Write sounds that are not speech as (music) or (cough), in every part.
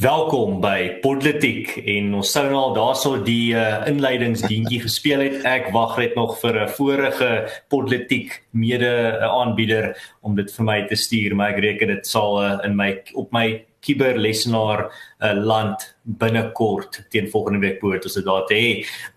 Welkom by Politiek en ons sou nou al daarso die uh, inleidingsdientjie gespeel het. Ek wag net nog vir 'n vorige Politiek mede aanbieder om dit vir my te stuur, maar ek reken dit sal uh, in my op my kiberlesenaar uh, land binnekort teen volgende week behoort ons dit daar te hê.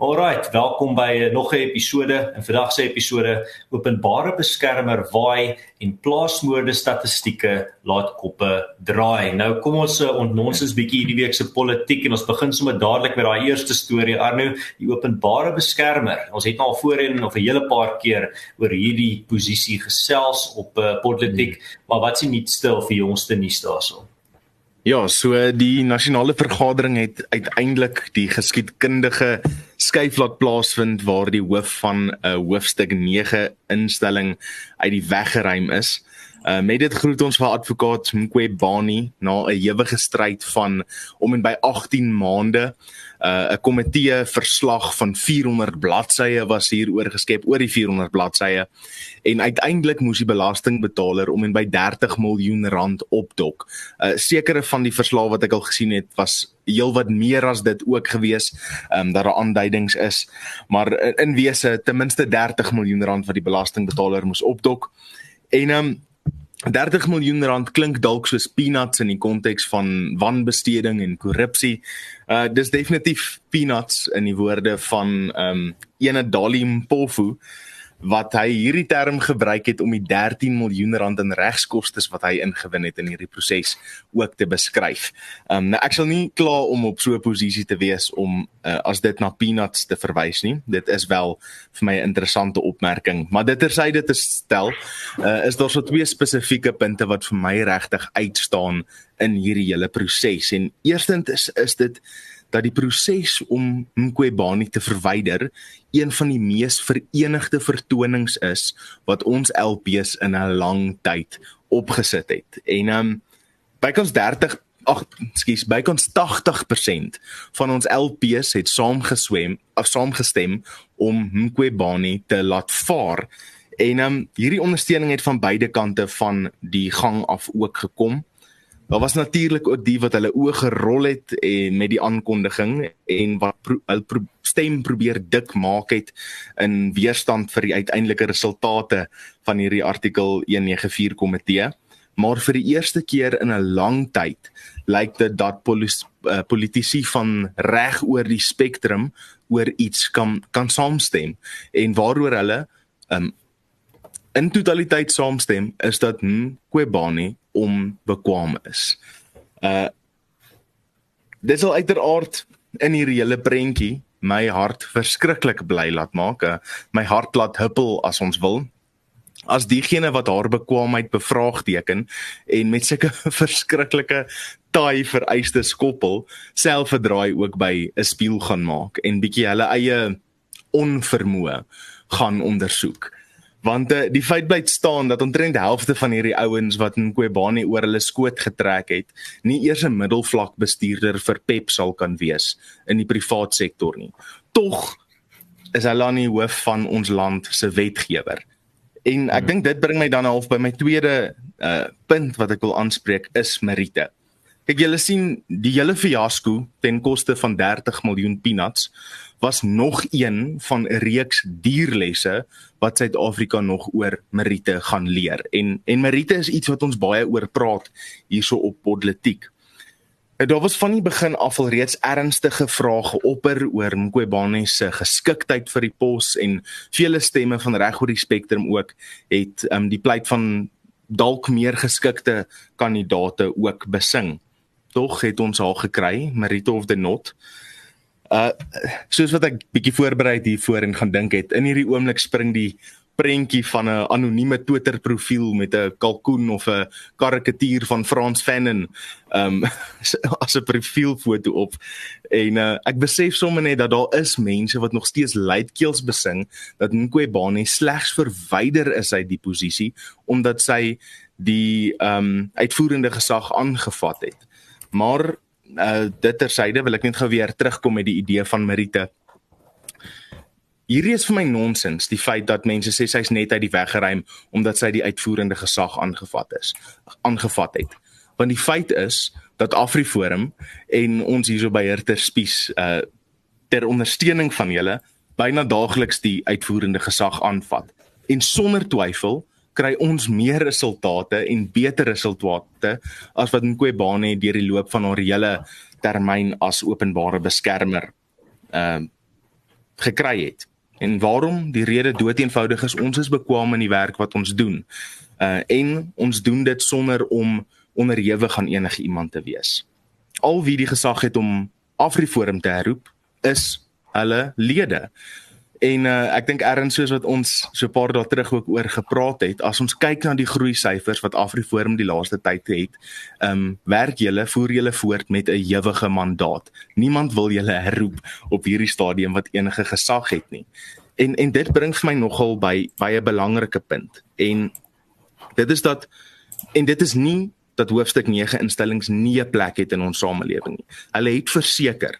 Alrite, welkom by uh, nog 'n episode. In vandag se episode openbare beskermer waai en plaasmoorde statistieke laat koppe draai. Nou kom ons uh, ontnons ons bietjie hierdie week se politiek en ons begin sommer dadelik met daai eerste storie Arno, die openbare beskermer. Ons het nou al voorheen of 'n hele paar keer oor hierdie posisie gesels op uh, politiek, hmm. maar wat sien nie stil vir jongste nuus daarso? Ja, so die nasionale vergadering het uiteindelik die geskiedkundige skuif laat plaasvind waar die hoof van 'n uh, hoofstuk 9 instelling uit die weg geruim is. Uh met dit groet ons vir advokaat Mqwebani na 'n ewige stryd van om en by 18 maande uh 'n komitee verslag van 400 bladsye was hier oorgeskep oor die 400 bladsye en uiteindelik moes die belastingbetaler om en by 30 miljoen rand opdok. Uh sekere van die verslae wat ek al gesien het was heelwat meer as dit ook gewees, ehm um, dat daar aanduidings is, maar in wese ten minste 30 miljoen rand wat die belastingbetaler moes opdok. En ehm um, 30 miljoen rand klink dalk soos peanuts in die konteks van wanbesteding en korrupsie. Uh dis definitief peanuts in die woorde van ehm um, ene Dalim Pofu wat hy hierdie term gebruik het om die 13 miljoen rand in regskoste wat hy ingewin het in hierdie proses ook te beskryf. Um nou ek sal nie kla om op so 'n posisie te wees om uh, as dit na peanuts te verwys nie. Dit is wel vir my 'n interessante opmerking, maar dit tersyde te stel, uh, is daar so twee spesifieke punte wat vir my regtig uitstaan in hierdie hele proses. En eerstens is, is dit dat die proses om Mqwebani te verwyder een van die mees verenigde vertonings is wat ons LPs in 'n lang tyd opgesit het. En ehm um, bykans 30 ag, skus, bykans 80% van ons LPs het saamgeswem of saamgestem om Mqwebani te laat vaar. En ehm um, hierdie ondersteuning het van beide kante van die gang af ook gekom. Daar was natuurlik ook die wat hulle oë gerol het en met die aankondiging en wat pro, hulle pro, stem probeer dik maak het in weerstand vir die uiteindelike resultate van hierdie artikel 194 komitee. Maar vir die eerste keer in 'n lang tyd lyk dit dat polis, uh, politici van reg oor die spektrum oor iets kan kan saamstem en waaroor hulle um, in totaliteit saamstem is dat Mqwebani om bekwam is. Uh dit sal uiteraard in hierdie hele prentjie my hart verskriklik bly laat maak. Uh, my hart laat huppel as ons wil. As diegene wat haar bekwaamheid bevraagteken en met sulke (laughs) verskriklike taai vereistes koppel self 'n draai ook by 'n spieël gaan maak en bietjie hulle eie onvermoë gaan ondersoek want uh, die feit bly staan dat omtrent die helfte van hierdie ouens wat in Kwebani oor hulle skoot getrek het, nie eers 'n middelvlak bestuurder vir PEP sal kan wees in die privaat sektor nie. Tog is hulle aan die hoof van ons land se wetgewer. En ek hmm. dink dit bring my dan half by my tweede uh punt wat ek wil aanspreek is Merite. Kyk julle sien die hele fiasco ten koste van 30 miljoen peanuts was nog een van 'n reeks dierlesse wat Suid-Afrika nog oor Merite gaan leer. En en Merite is iets wat ons baie oor praat hierso op Politiek. En daar was van die begin af al reeds ernstige vrae geopper oor Mqwebane se geskiktheid vir die pos en vele stemme van reg oor die spektrum ook het um, die pleit van dalk meer geskikte kandidate ook besing. Tog het ons haar gekry, Merite of the Not. Uh soos wat ek bietjie voorberei het hiervoor en gaan dink het, in hierdie oomblik spring die prentjie van 'n anonieme Twitter profiel met 'n kalkoen of 'n karikatuur van Frans Fanon um (laughs) as 'n profielfoto op en uh, ek besef sommer net dat daar is mense wat nog steeds luidkeels besing dat Nkwebane slegs verwyder is uit die posisie omdat sy die um uitvoerende gesag aangevat het. Maar uh dit tersyde wil ek net gou weer terugkom met die idee van Merite. Hierdie is vir my nonsens, die feit dat mense sê sy's net uit die weg geruim omdat sy die uitvoerende gesag aangevat is, aangevat het. Want die feit is dat AfriForum en ons hierso by Hirter Spies uh ter ondersteuning van julle byna daagliks die uitvoerende gesag aanvat. En sonder twyfel kry ons meer resultate en beter resultate as wat Nkwebane deur die loop van haar hele termyn as openbare beskermer ehm uh, gekry het. En waarom? Die rede dood eenvoudig is ons is bekwame in die werk wat ons doen. Uh en ons doen dit sonder om onderhewig aan enige iemand te wees. Al wie die gesag het om Afriforum te herroep is hulle lede. En uh, ek dink erns soos wat ons so 'n paar dae terug ook oor gepraat het, as ons kyk na die groei syfers wat Afriforum die laaste tyd het, ehm um, werk julle voer julle voort met 'n ewige mandaat. Niemand wil julle herroep op hierdie stadium wat enige gesag het nie. En en dit bring vir my nogal by baie belangrike punt. En dit is dat en dit is nie dat hoofstuk 9 instellings nie 'n plek het in ons samelewing nie. Hulle het verseker.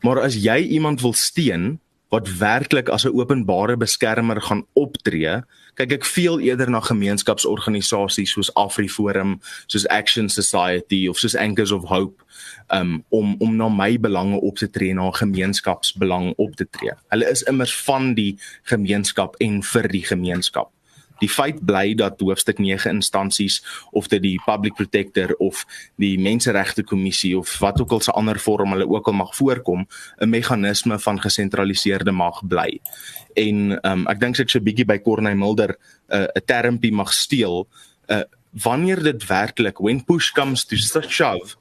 Maar as jy iemand wil steun wat werklik as 'n openbare beskermer gaan optree, kyk ek veel eerder na gemeenskapsorganisasies soos AfriForum, soos Action Society of soos Anchors of Hope um, om om na my belange op te tree, na gemeenskapsbelang op te tree. Hulle is immers van die gemeenskap en vir die gemeenskap die feit bly dat hoofstuk 9 instansies of dit die public protector of die menseregte kommissie of wat ook al se ander vorm hulle ook al mag voorkom 'n meganisme van gesentraliseerde mag bly. En um, ek dink ek so 'n bietjie by Corneille Mulder uh, 'n uh, termpie mag steel uh, wanneer dit werklik when push comes to shove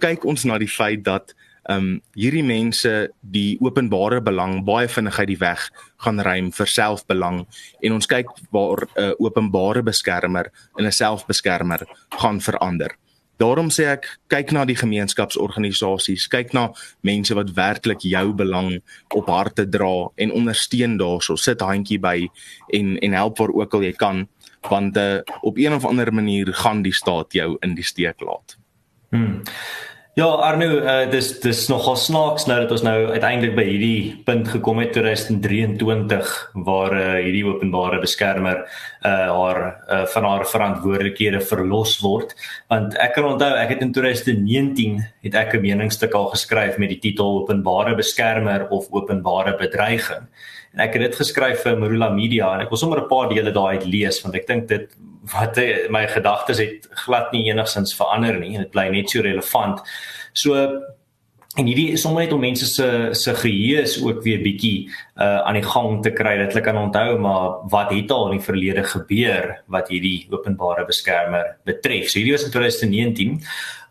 kyk ons na die feit dat um hierdie mense die openbare belang baie vinnig uit die weg gaan ruim vir selfbelang en ons kyk waar 'n uh, openbare beskermer in 'n selfbeskermer gaan verander. Daarom sê ek kyk na die gemeenskapsorganisasies, kyk na mense wat werklik jou belang op harte dra en ondersteun daarso, sit handjie by en en help waar ook al jy kan want uh, op een of ander manier gaan die staat jou in die steek laat. Hmm. Ja, Arno, uh, dis dis nogal snaaks nou dat ons nou uiteindelik by hierdie punt gekom het 2023 waar uh, hierdie openbare beskermer uh haar uh, van haar verantwoordelikhede verlos word. Want ek kan onthou ek het in 2019 het ek 'n meningsstuk al geskryf met die titel Openbare beskermer of openbare bedreiging. En ek het dit geskryf vir Marula Media en ek wil sommer 'n paar dele daai uit lees want ek dink dit wat my gedagtes het glad nie enigsins verander nie en dit bly net so relevant. So en hierdie is sommer net om mense se se geheue is ook weer bietjie uh aan die gang te kry dat hulle kan onthou maar wat het al in die verlede gebeur wat hierdie openbare beskermer betref. So hierdie was in 2019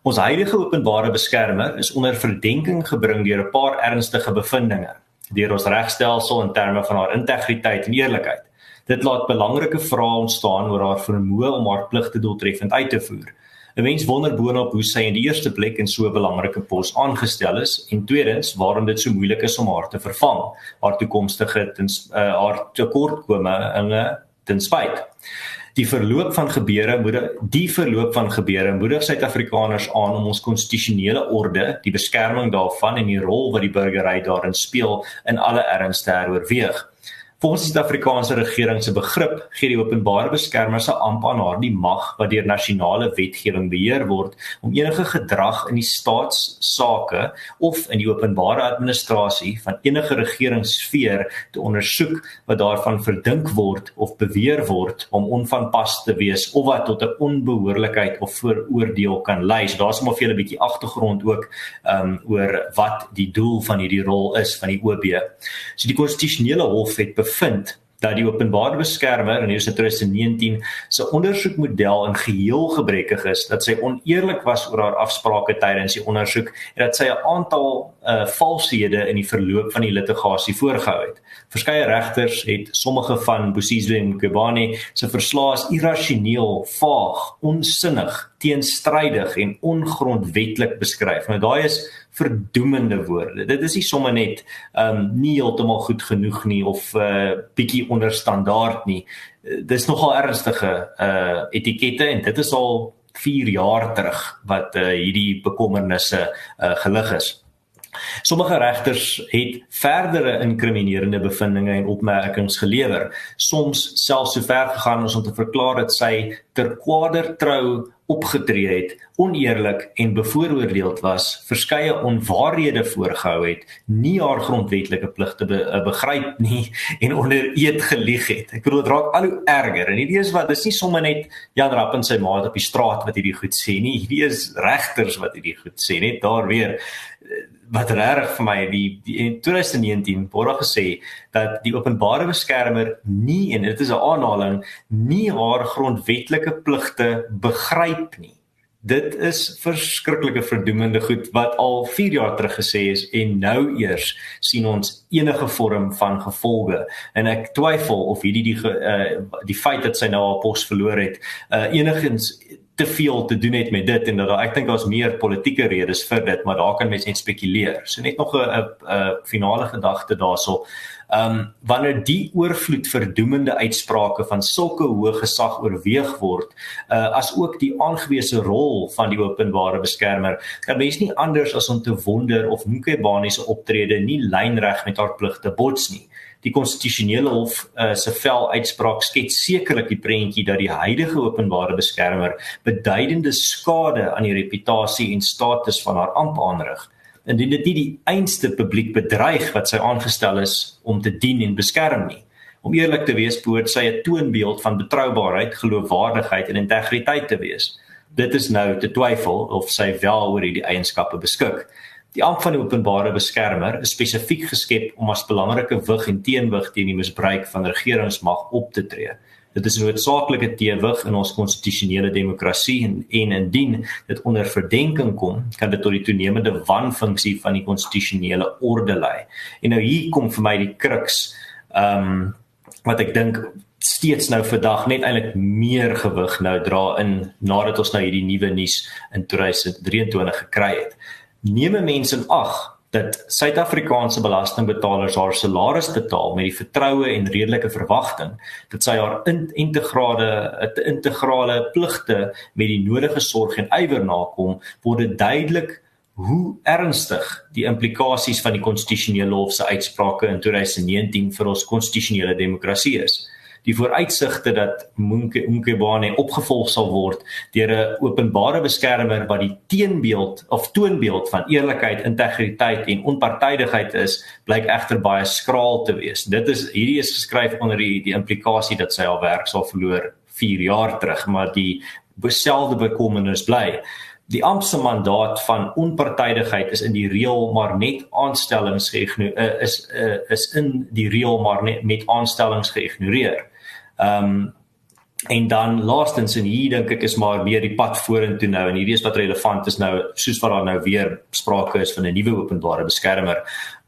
Ons huidige openbare beskermer is onder verdenking gebring deur 'n paar ernstige bevindinge deur ons regstelsel in terme van haar integriteit en eerlikheid. Dit laat belangrike vrae ontstaan oor haar vermoë om haar pligte doeltreffend uit te voer. 'n Mens wonder boonop hoe sy in die eerste plek in so 'n belangrike pos aangestel is en tweedens waarom dit so moeilik is om haar te vervang, haar toekomstige ten uh, haar tekortkominge ten spyte. Die verloop van gebeure moet die verloop van gebeure moedig Suid-Afrikaners aan om ons konstitusionele orde, die beskerming daarvan en die rol wat die burgery daarin speel in alle erns te heroorweeg. Volgens die Suid-Afrikaanse regering se begrip gee die openbare beskermer se amp aan haar die mag wat deur nasionale wetgewing beheer word om enige gedrag in die staatsake of in die openbare administrasie van enige regeringssfeer te ondersoek wat daarvan verdink word of beweer word om onvanpas te wees of wat tot 'n onbehoorlikheid of vooroordeel kan lei. So daar's maar vir julle 'n bietjie agtergrond ook um oor wat die doel van hierdie rol is van die OB. So die konstitusionele hof het bevind dat die openbare beskermer in hierdie 2019 se ondersoekmodel in geheel gebrekkig is, dat sy oneerlik was oor haar afsprake tydens die ondersoek en dat sy 'n aantal uh valshede in die verloop van die litigasie voorgehou het. Verskeie regters het sommige van Bosizwe Kobani se verslae as irrasioneel, vaag, onsinnig, teenstrydig en ongrondwetlik beskryf. Nou daai is verdoemende woorde. Dit is nie sommer net ehm um, nie heeltemal goed genoeg nie of uh bietjie onder standaard nie. Dis nogal ernstige uh etikette en dit is al 4 jaar terug wat uh hierdie bekommernisse uh gelig is. Sommige regters het verdere inkriminerende bevindinge en opmerkings gelewer, soms selfs sover gegaan as om te verklaar dat sy ter kwaader trou opgetree het, oneerlik en bevooroordeeld was, verskeie onwaarhede voorgehou het, nie haar grondwetlike pligte be eh, begryp nie en onder eed gelieg het. Ek bedoel dit raak al hoe erger. En hierdie is wat dis nie sommer net Jan Rapp en sy maat op die straat wat hierdie goed sê nie. Hierdie is regters wat hierdie goed sê. Net daar weer wat reg vir my die, die in 2019 word daar gesê dat die openbare beskermer nie en dit is 'n aanhaling nie haar grondwetlike pligte begryp nie. Dit is verskriklike verdoemende goed wat al 4 jaar terug gesê is en nou eers sien ons enige vorm van gevolge en ek twyfel of hierdie die uh, die feit dat sy nou haar pos verloor het uh, enigins te veel te doen het met dit en dat daar ek dink daar's meer politieke redes vir dit, maar daar kan mense net spekuleer. So net nog 'n 'n finale gedagte daarso. Ehm um, wanneer die oorvloed verdoemende uitsprake van sulke hoë gesag oorweeg word, uh as ook die aangewese rol van die openbare beskermer, kan mens nie anders as om te wonder of Mkhwebane se optrede nie lynreg met haar pligte bots nie die konstitusionele hof uh, se vel uitspraak skets sekerlik die prentjie dat die huidige openbare beskermer beduidende skade aan die reputasie en status van haar amp aanrig indien dit nie die einste publiek bedreig wat sy aangestel is om te dien en beskerm nie. Om eerlik te wees behoort sy 'n toonbeeld van betroubaarheid geloofwaardigheid en integriteit te wees. Dit is nou te twyfel of sy wel oor hierdie eienskappe beskik Die amp van die openbare beskermer is spesifiek geskep om as belangrike wig en teenwig teen die misbruik van regeringsmag op te tree. Dit is 'n noodsaaklike teenwig in ons konstitusionele demokrasie en en indien dit onder verdenking kom, kan dit tot die toenemende wanfunksie van die konstitusionele orde lei. En nou hier kom vir my die kruks ehm um, wat ek dink steeds nou vandag net eintlik meer gewig nou dra in nadat ons nou hierdie nuwe nuus in 2023 gekry het neem mense in ag dat Suid-Afrikaanse belastingbetalers haar salaris betaal met die vertroue en redelike verwagting dat sy haar in integrale integrale pligte met die nodige sorg en ywer nakom word dit duidelik hoe ernstig die implikasies van die konstitusionele hof se uitsprake in 2019 vir ons konstitusionele demokrasie is die vooruitsigte dat Mkhwebane opgevolg sal word deur 'n openbare beskermer wat die teenbeeld of toonbeeld van eerlikheid, integriteit en onpartydigheid is, blyk egter baie skraal te wees. Dit is hierdie is geskryf onder die die implikasie dat sy haar werk sal verloor 4 jaar terug, maar die beselde bekommernis bly. Die ampse mandaat van onpartydigheid is in die reël maar net aanstellings geïgnoreer is is in die reël maar net met aanstellings geïgnoreer. Ehm um, en dan laastens en hier dink ek is maar meer die pad vorentoe nou en hierdie is wat relevant is nou soos wat daar nou weer sprake is van 'n nuwe openbare beskermer.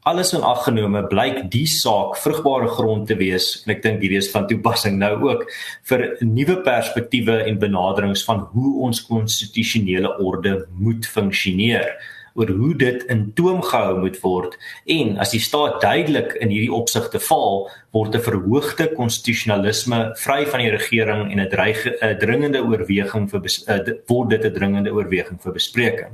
Alles in ag genome blyk die saak vrugbare grond te wees en ek dink hierdie is van toepassing nou ook vir nuwe perspektiewe en benaderings van hoe ons konstitusionele orde moet funksioneer oor hoe dit in toom gehou moet word en as die staat duidelik in hierdie opsigte faal word 'n verhoogde konstitusionalisme vry van die regering en 'n dringende oorweging vir uh, word dit 'n dringende oorweging vir bespreking.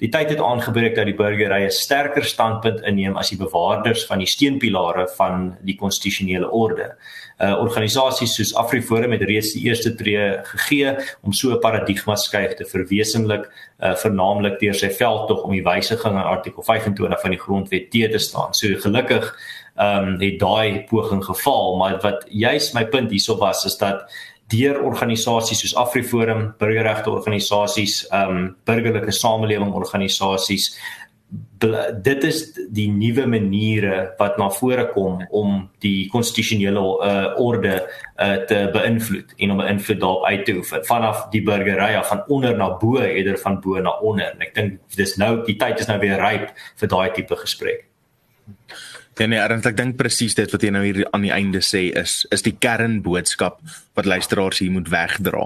Die tyd het aangebreek dat die burgery 'n sterker standpunt inneem as die bewaarders van die steunpilare van die konstitusionele orde. Uh organisasies soos AfriForum het reeds die eerste tree gegee om so 'n paradigma skuif te verwesenlik, uh vernaamlik deur sy veldtog om die wysiging aan artikel 25 van die grondwet te te staan. So gelukkig ehm um, het daai poging gefaal, maar wat juis my punt hierso was is dat deur organisasies soos AfriForum, burgerregte organisasies, ehm um, burgerlike samelewing organisasies dit is die nuwe maniere wat na vore kom om die konstitusionele uh, orde uh, te beïnvloed en om 'n invloed daarop uit te oefen. Vanaf die burgery af van onder na bo eerder van bo na onder. En ek dink dis nou die tyd is nou weer ryp vir daai tipe gesprek. Ja nee, Ernst, ek dink presies dit wat jy nou hier aan die einde sê is is die kernboodskap wat luisteraars hier moet wegdra.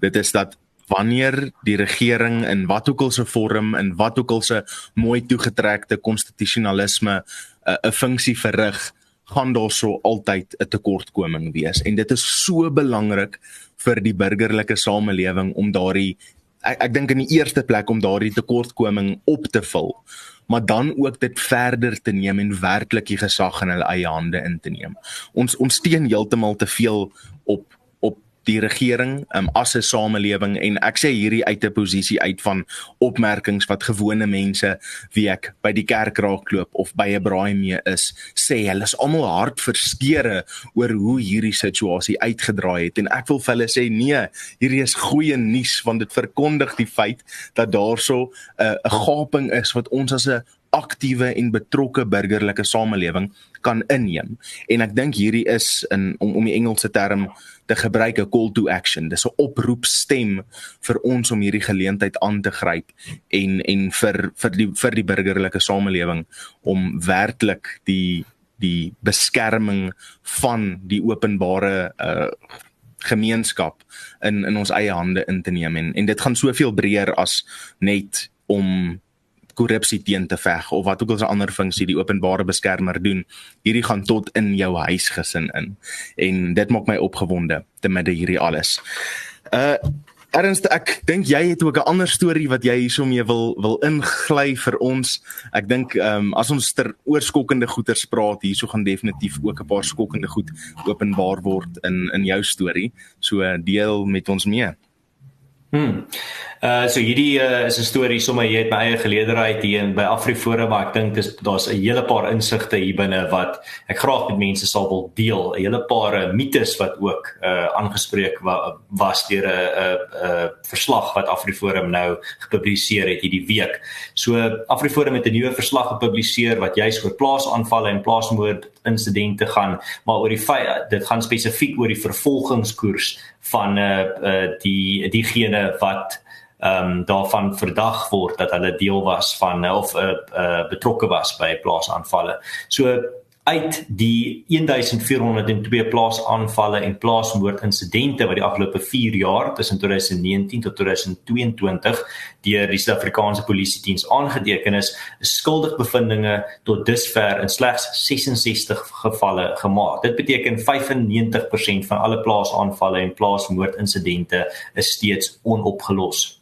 Dit is dat wanneer die regering in wat ook al se vorm en wat ook al se mooi toegetrekte konstitusionalisme eh, 'n uh, funksie verrig, gaan daar so altyd 'n tekortkoming wees en dit is so belangrik vir die burgerlike samelewing om daardie ek, ek dink in die eerste plek om daardie tekortkoming op te vul maar dan ook dit verder te neem en werklik die gesag in hulle eie hande in te neem. Ons ons steun heeltemal te veel op die regering um, as 'n samelewing en ek sê hierdie uit 'n posisie uit van opmerkings wat gewone mense wie ek by die kerk raakloop of by 'n braai mee is sê hulle is almal hartverskeure oor hoe hierdie situasie uitgedraai het. En ek wil vir hulle sê nee hierdie is goeie nuus want dit verkondig die feit dat daarso uh, 'n gaping is wat ons as 'n aktiewe en betrokke burgerlike samelewing kan inneem. En ek dink hierdie is in om om die Engelse term te gebruik 'n call to action. Dis 'n oproepstem vir ons om hierdie geleentheid aan te gryp en en vir vir die vir die burgerlike samelewing om werklik die die beskerming van die openbare uh gemeenskap in in ons eie hande in te neem en en dit gaan soveel breër as net om korrupsie teen te veg of wat ook al 'n ander funksie die openbare beskermer doen. Hierdie gaan tot in jou huisgesin in. En dit maak my opgewonde te midde hierdie alles. Uh Ernst, ek dink jy het ook 'n ander storie wat jy hiersommee wil wil ingly vir ons. Ek dink ehm um, as ons ter oorskokkende goeters praat, hierso gaan definitief ook 'n paar skokkende goed openbaar word in in jou storie. So deel met ons mee. Hmm. Uh so hierdie uh, is 'n storie sommer jy het my eie geleederheid hier in by Afriforum maar ek dink dis daar's 'n hele paar insigte hier binne wat ek graag met mense sal wil deel. 'n Hele paar uh, mites wat ook uh aangespreek wa, was deur 'n 'n 'n verslag wat Afriforum nou gepubliseer het hierdie week. So Afriforum het 'n nuwe verslag gepubliseer wat juis oor plaasaanvalle en plaasmoord insidente gaan, maar oor die dit gaan spesifiek oor die vervolgingskoers van uh, uh die diegene wat ehm um, daarvan verdag word dat hulle deel was van of 'n uh, uh, betrokke was by plaasaanvalle. So uit die 1402 plaasaanvalle en plaasmoordinsidente wat die afgelope 4 jaar tussen 2019 tot 2022 deur die Suid-Afrikaanse Polisie Diens aangeteken is, is skuldigbevindinge tot dusver in slegs 66 gevalle gemaak. Dit beteken 95% van alle plaasaanvalle en plaasmoordinsidente is steeds onopgelos.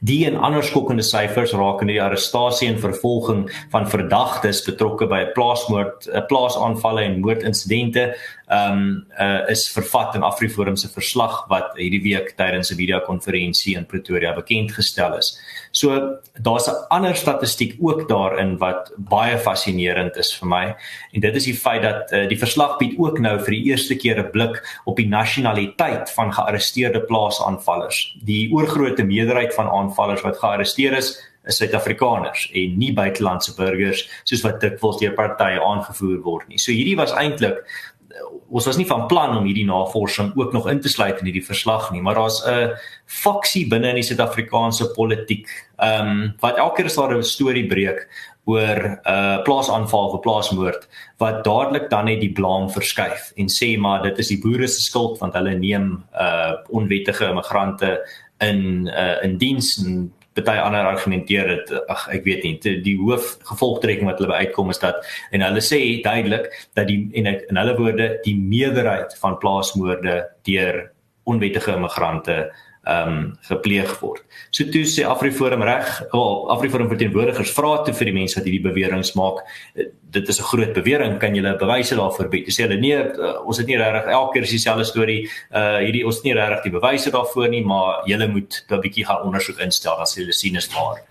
Die en ander skokkende syfers rakende die arrestasie en vervolging van verdagtes betrokke by 'n plaasmoord, 'n plaasaanvalle en moordinsidente, um, uh, is vervat in Afriforum se verslag wat hierdie week tydens 'n video-konferensie in Pretoria bekend gestel is. So daar's 'n ander statistiek ook daarin wat baie fascinerend is vir my en dit is die feit dat uh, die verslag bied ook nou vir die eerste keer 'n blik op die nasionaliteit van gearresteerde plaasaanvallers. Die oorgrootste meerderheid van aanvallers wat gearresteer is, is Suid-Afrikaners en nie buitelandse burgers soos wat dikwels deur partye aangevoer word nie. So hierdie was eintlik ons was nie van plan om hierdie navorsing ook nog in te sluit in hierdie verslag nie, maar daar's 'n faksie binne in die Suid-Afrikaanse politiek. Ehm um, wat elke keer as daar 'n storie breek oor 'n uh, plaasaanval of plaasmoord wat dadelik dan net die blame verskuif en sê maar dit is die boere se skuld want hulle neem uh onwettige immigrante in uh in diens en party ander argumenteer dit ag ek weet nie. Die, die hoof gevolgtrekking wat hulle by uitkom is dat en hulle sê duidelik dat die en in hulle woorde die meerderheid van plaasmoorde deur onwettige immigrante ehm um, gepleeg word. So toe sê Afriforum reg, wel Afriforum verteenwoordigers vra toe vir die mense wat hierdie beweringe maak, eh, dit is 'n groot bewering, kan julle bewyse daarvoor bied? Toe sê hulle nee, uh, ons het nie regtig elke keer dieselfde storie, uh hierdie ons het nie regtig die bewyse daarvoor nie, maar julle moet 'n bietjie gaan ondersoek instel as julle sien is waar.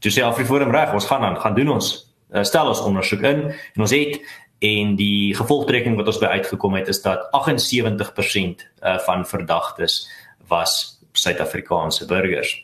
Toe sê Afriforum reg, ons gaan dan gaan doen ons uh, stel ons ondersoek in en ons het en die gevolgtrekking wat ons by uitgekom het is dat 78% uh, van verdagtes was Suid-Afrikaanse burgers.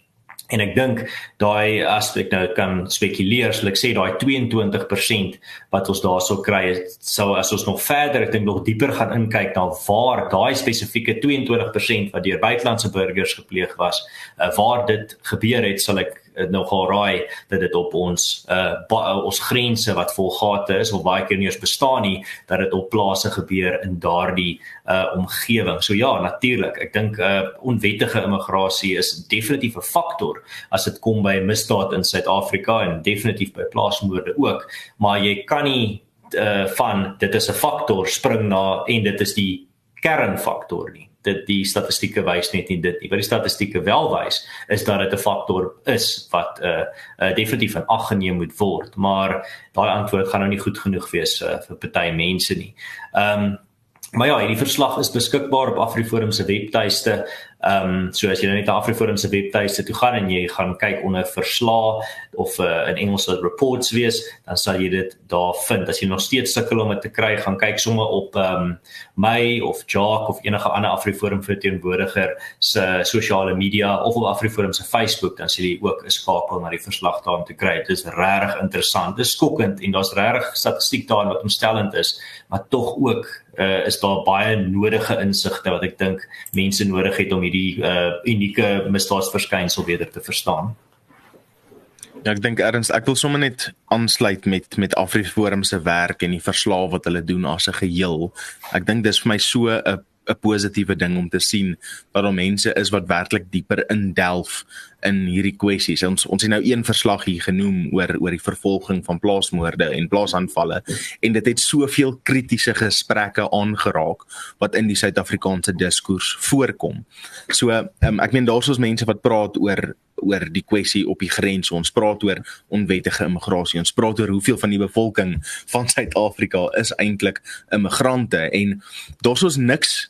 En ek dink daai aspek nou kan spekuleer, so ek sê daai 22% wat ons daarso kry, sou as ons nog verder, ek dink nog dieper gaan inkyk na waar daai spesifieke 22% wat deur buitelandse burgers gepleeg was, uh, waar dit gebeur het, sal ek nogal raai dat dit op ons uh ons grense wat vol gate is of baie keer nie eens bestaan nie dat dit op plase gebeur in daardie uh omgewing. So ja, natuurlik. Ek dink uh onwettige immigrasie is definitief 'n faktor as dit kom by misdaad in Suid-Afrika en definitief by plaasmoorde ook, maar jy kan nie uh van dit is 'n faktor spring na en dit is die kernfaktor nie. Dit die statistieke wys net nie dit nie. Wat die statistieke wel wys is dat dit 'n faktor is wat uh, uh definitief in ag geneem moet word, maar daai antwoord gaan nou nie goed genoeg wees uh, vir party mense nie. Ehm um, Maar ja, hierdie verslag is beskikbaar op AfriForum se webtuiste. Ehm um, so as jy nou net na AfriForum se webtuiste toe gaan en jy gaan kyk onder verslae of uh, in Engels wat reports wees, dan sal jy dit daar vind. As jy nog steeds sukkel om dit te kry, gaan kyk sommer op ehm um, my of Jock of enige ander AfriForum verteenwoordiger se sosiale media of op AfriForum se Facebook, dan sien jy ook 'n skakel na die verslag daar om te kry. Dit is regtig interessant. Dit is skokkend en daar's regtig statistiek daar wat omstellend is, maar tog ook uh, is daar baie nodige insigte wat ek dink mense nodig het om hierdie uh, unieke misdaadsverskynsel beter te verstaan. Ja, ek dink erns ek wil sommer net aansluit met met Afriforum se werk en die verslae wat hulle doen as 'n geheel. Ek dink dis vir my so 'n 'n positiewe ding om te sien dat daar mense is wat werklik dieper indelf in hierdie kwessies. Ons ons het nou een verslag hier genoem oor oor die vervolging van plaasmoorde en plaasaanvalle en dit het soveel kritiese gesprekke aangeraak wat in die Suid-Afrikaanse diskurs voorkom. So um, ek meen daar's ons mense wat praat oor oor die kwessie op die grens. Ons praat oor onwettige immigrasie. Ons praat oor hoeveel van die bevolking van Suid-Afrika is eintlik immigrante en daar's ons niks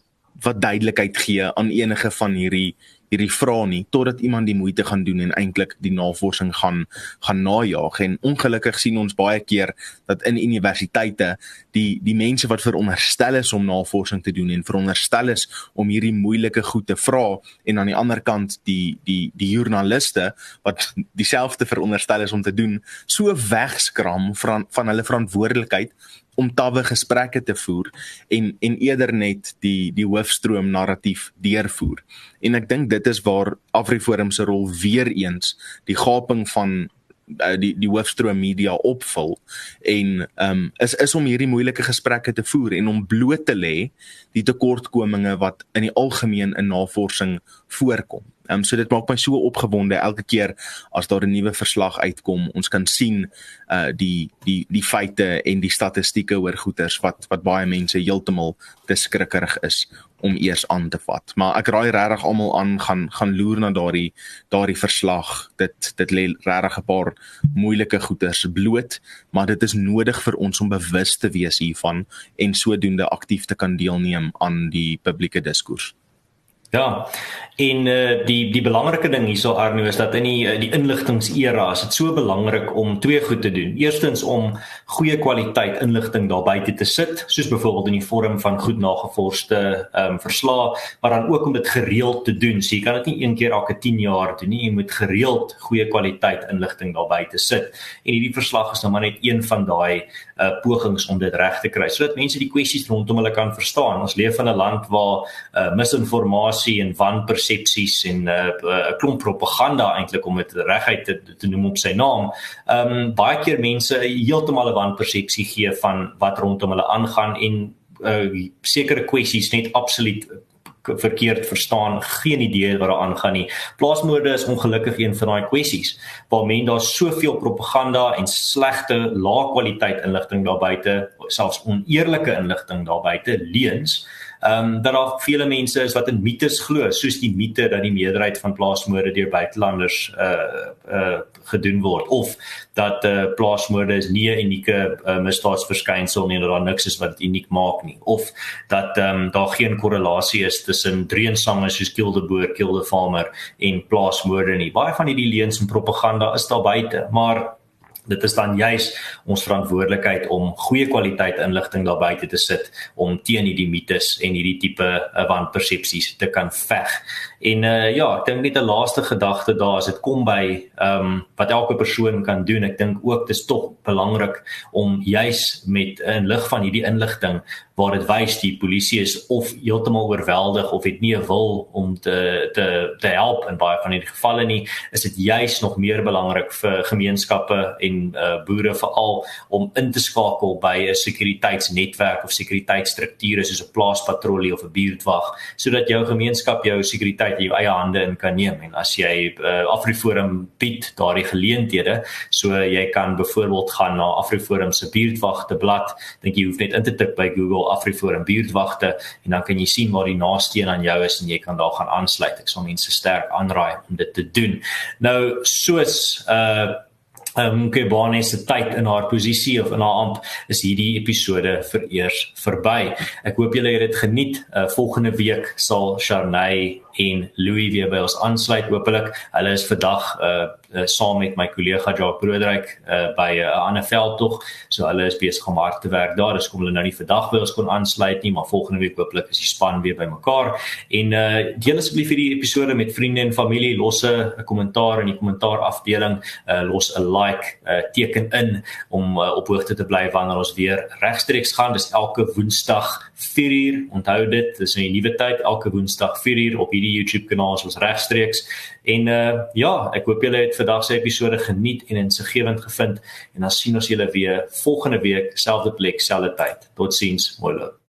wat duidelikheid gee aan enige van hierdie hierdie vrae nie totdat iemand die moeite gaan doen en eintlik die navorsing gaan gaan najaag. En ongelukkig sien ons baie keer dat in universiteite die die mense wat veronderstel is om navorsing te doen en veronderstel is om hierdie moeilike goed te vra en aan die ander kant die die die joernaliste wat dieselfde veronderstel is om te doen so wegskram van van hulle verantwoordelikheid om tawwe gesprekke te voer en en eerder net die die hoofstroom narratief deurvoer. En ek dink dit is waar Afriforum se rol weer eens die gaping van uh, die die hoofstroom media opvul en ehm um, is is om hierdie moeilike gesprekke te voer en om bloot te lê die tekortkominge wat in die algemeen in navorsing voorkom. Ehm um, so dit maak my so opgewonde elke keer as daar 'n nuwe verslag uitkom. Ons kan sien uh die die die feite en die statistieke oor goeters wat wat baie mense heeltemal te skrikkerig is om eers aan te vat. Maar ek raai regtig almal aan gaan gaan loer na daardie daardie verslag. Dit dit lê regtig 'n paar moeilike goeters bloot, maar dit is nodig vir ons om bewus te wees hiervan en sodoende aktief te kan deelneem aan die publieke diskurs. Ja. En uh, die die belangrike ding hierso Arno is dat in die uh, die inligtingsera is dit so belangrik om twee goed te doen. Eerstens om goeie kwaliteit inligting daar buite te sit, soos byvoorbeeld in die vorm van goed nagevorsde ehm um, verslae, maar dan ook om dit gereeld te doen. So jy kan dit nie een keer elke 10 jaar doen nie, jy moet gereeld goeie kwaliteit inligting daar buite sit. En hierdie verslag is nou maar net een van daai uh pogings om dit reg te kry sodat mense die kwessies rondom hulle kan verstaan. Ons leef in 'n land waar uh misinformasie en wanpersepsies en 'n uh, uh, klomp propaganda eintlik om dit reguit te, te noem op sy naam. Um baie keer mense heeltemal 'n wanpersepsie gee van wat rondom hulle aangaan en uh sekere kwessies net absoluut verkeerd verstaan, geen idee wat daar aangaan nie. Plaasmoorde is ongelukkig een van daai kwessies waar men daar soveel propaganda en slegte, lae kwaliteit inligting daar buite, selfs oneerlike inligting daar buite, leuns ehm um, dat daar vele mense is wat in mites glo, soos die mite dat die meerderheid van plaasmoorde deur buitelanders uh uh gedoen word of dat uh plaasmoorde is nie 'n unieke uh, misdaadsverskynsel nie, dat daar niks is wat dit uniek maak nie of dat ehm um, daar geen korrelasie is tussen dreensange soos Kill the Boer, Kill the Farmer en plaasmoorde nie. Baie van hierdie leuns en propaganda is daar buite, maar dit is dan juis ons verantwoordelikheid om goeie kwaliteit inligting daar buite te sit om teen hierdie mites en hierdie tipe uh, wanpersepsies te kan veg. En uh, ja, ek dink net 'n laaste gedagte daar as dit kom by ehm um, wat elke persoon kan doen. Ek dink ook dis tog belangrik om juis met 'n lig van hierdie inligting waar dit wys die polisie is of heeltemal oorweldig of het nie 'n wil om te te te help in baie van hierdie gevalle nie, is dit juis nog meer belangrik vir gemeenskappe en en uh, boere veral om in te skakel by 'n sekuriteitsnetwerk of sekuriteitsstrukture soos 'n plaaspatrollie of 'n buurtwag sodat jou gemeenskap jou sekuriteit in jou eie hande in kan neem. En as jy uh, Afriforum bied daardie geleenthede so jy kan byvoorbeeld gaan na Afriforum se buurtwagte blad dink jy hoef net in te tik by Google Afriforum buurtwagte en dan kan jy sien waar die naaste een aan jou is en jy kan daar gaan aansluit. Ek sal mense sterk aanraai om dit te doen. Nou soos uh um Kebane se tyd in haar posisie of in haar amp is hierdie episode vereers verby. Ek hoop julle het dit geniet. Uh, volgende week sal Sharnay en Louis weer by ons aansluit hopelik. Hulle is vandag uh, uh saam met my kollega Jacques Broodryk uh by 'n uh, ander veld tog. So hulle is besig om hard te werk daar. Dis kom hulle nou nie vandag by ons kon aansluit nie, maar volgende week hopelik is die span weer bymekaar. En uh deel asseblief hierdie episode met vriende en familie. Los 'n kommentaar in die kommentaar afdeling. Uh los 'n like uh teken in om uh, op hoogte te bly wanneer ons weer regstreeks gaan. Dis elke Woensdag 4uur. Onthou dit, dis 'n nuwe tyd elke Woensdag 4uur op hierdie YouTube kanaal soos regstreeks. En uh ja, ek hoop julle het vandag se episode geniet en insiggewend gevind en dan sien ons julle weer volgende week selfde plek, selfde tyd. Totsiens, mooi loop.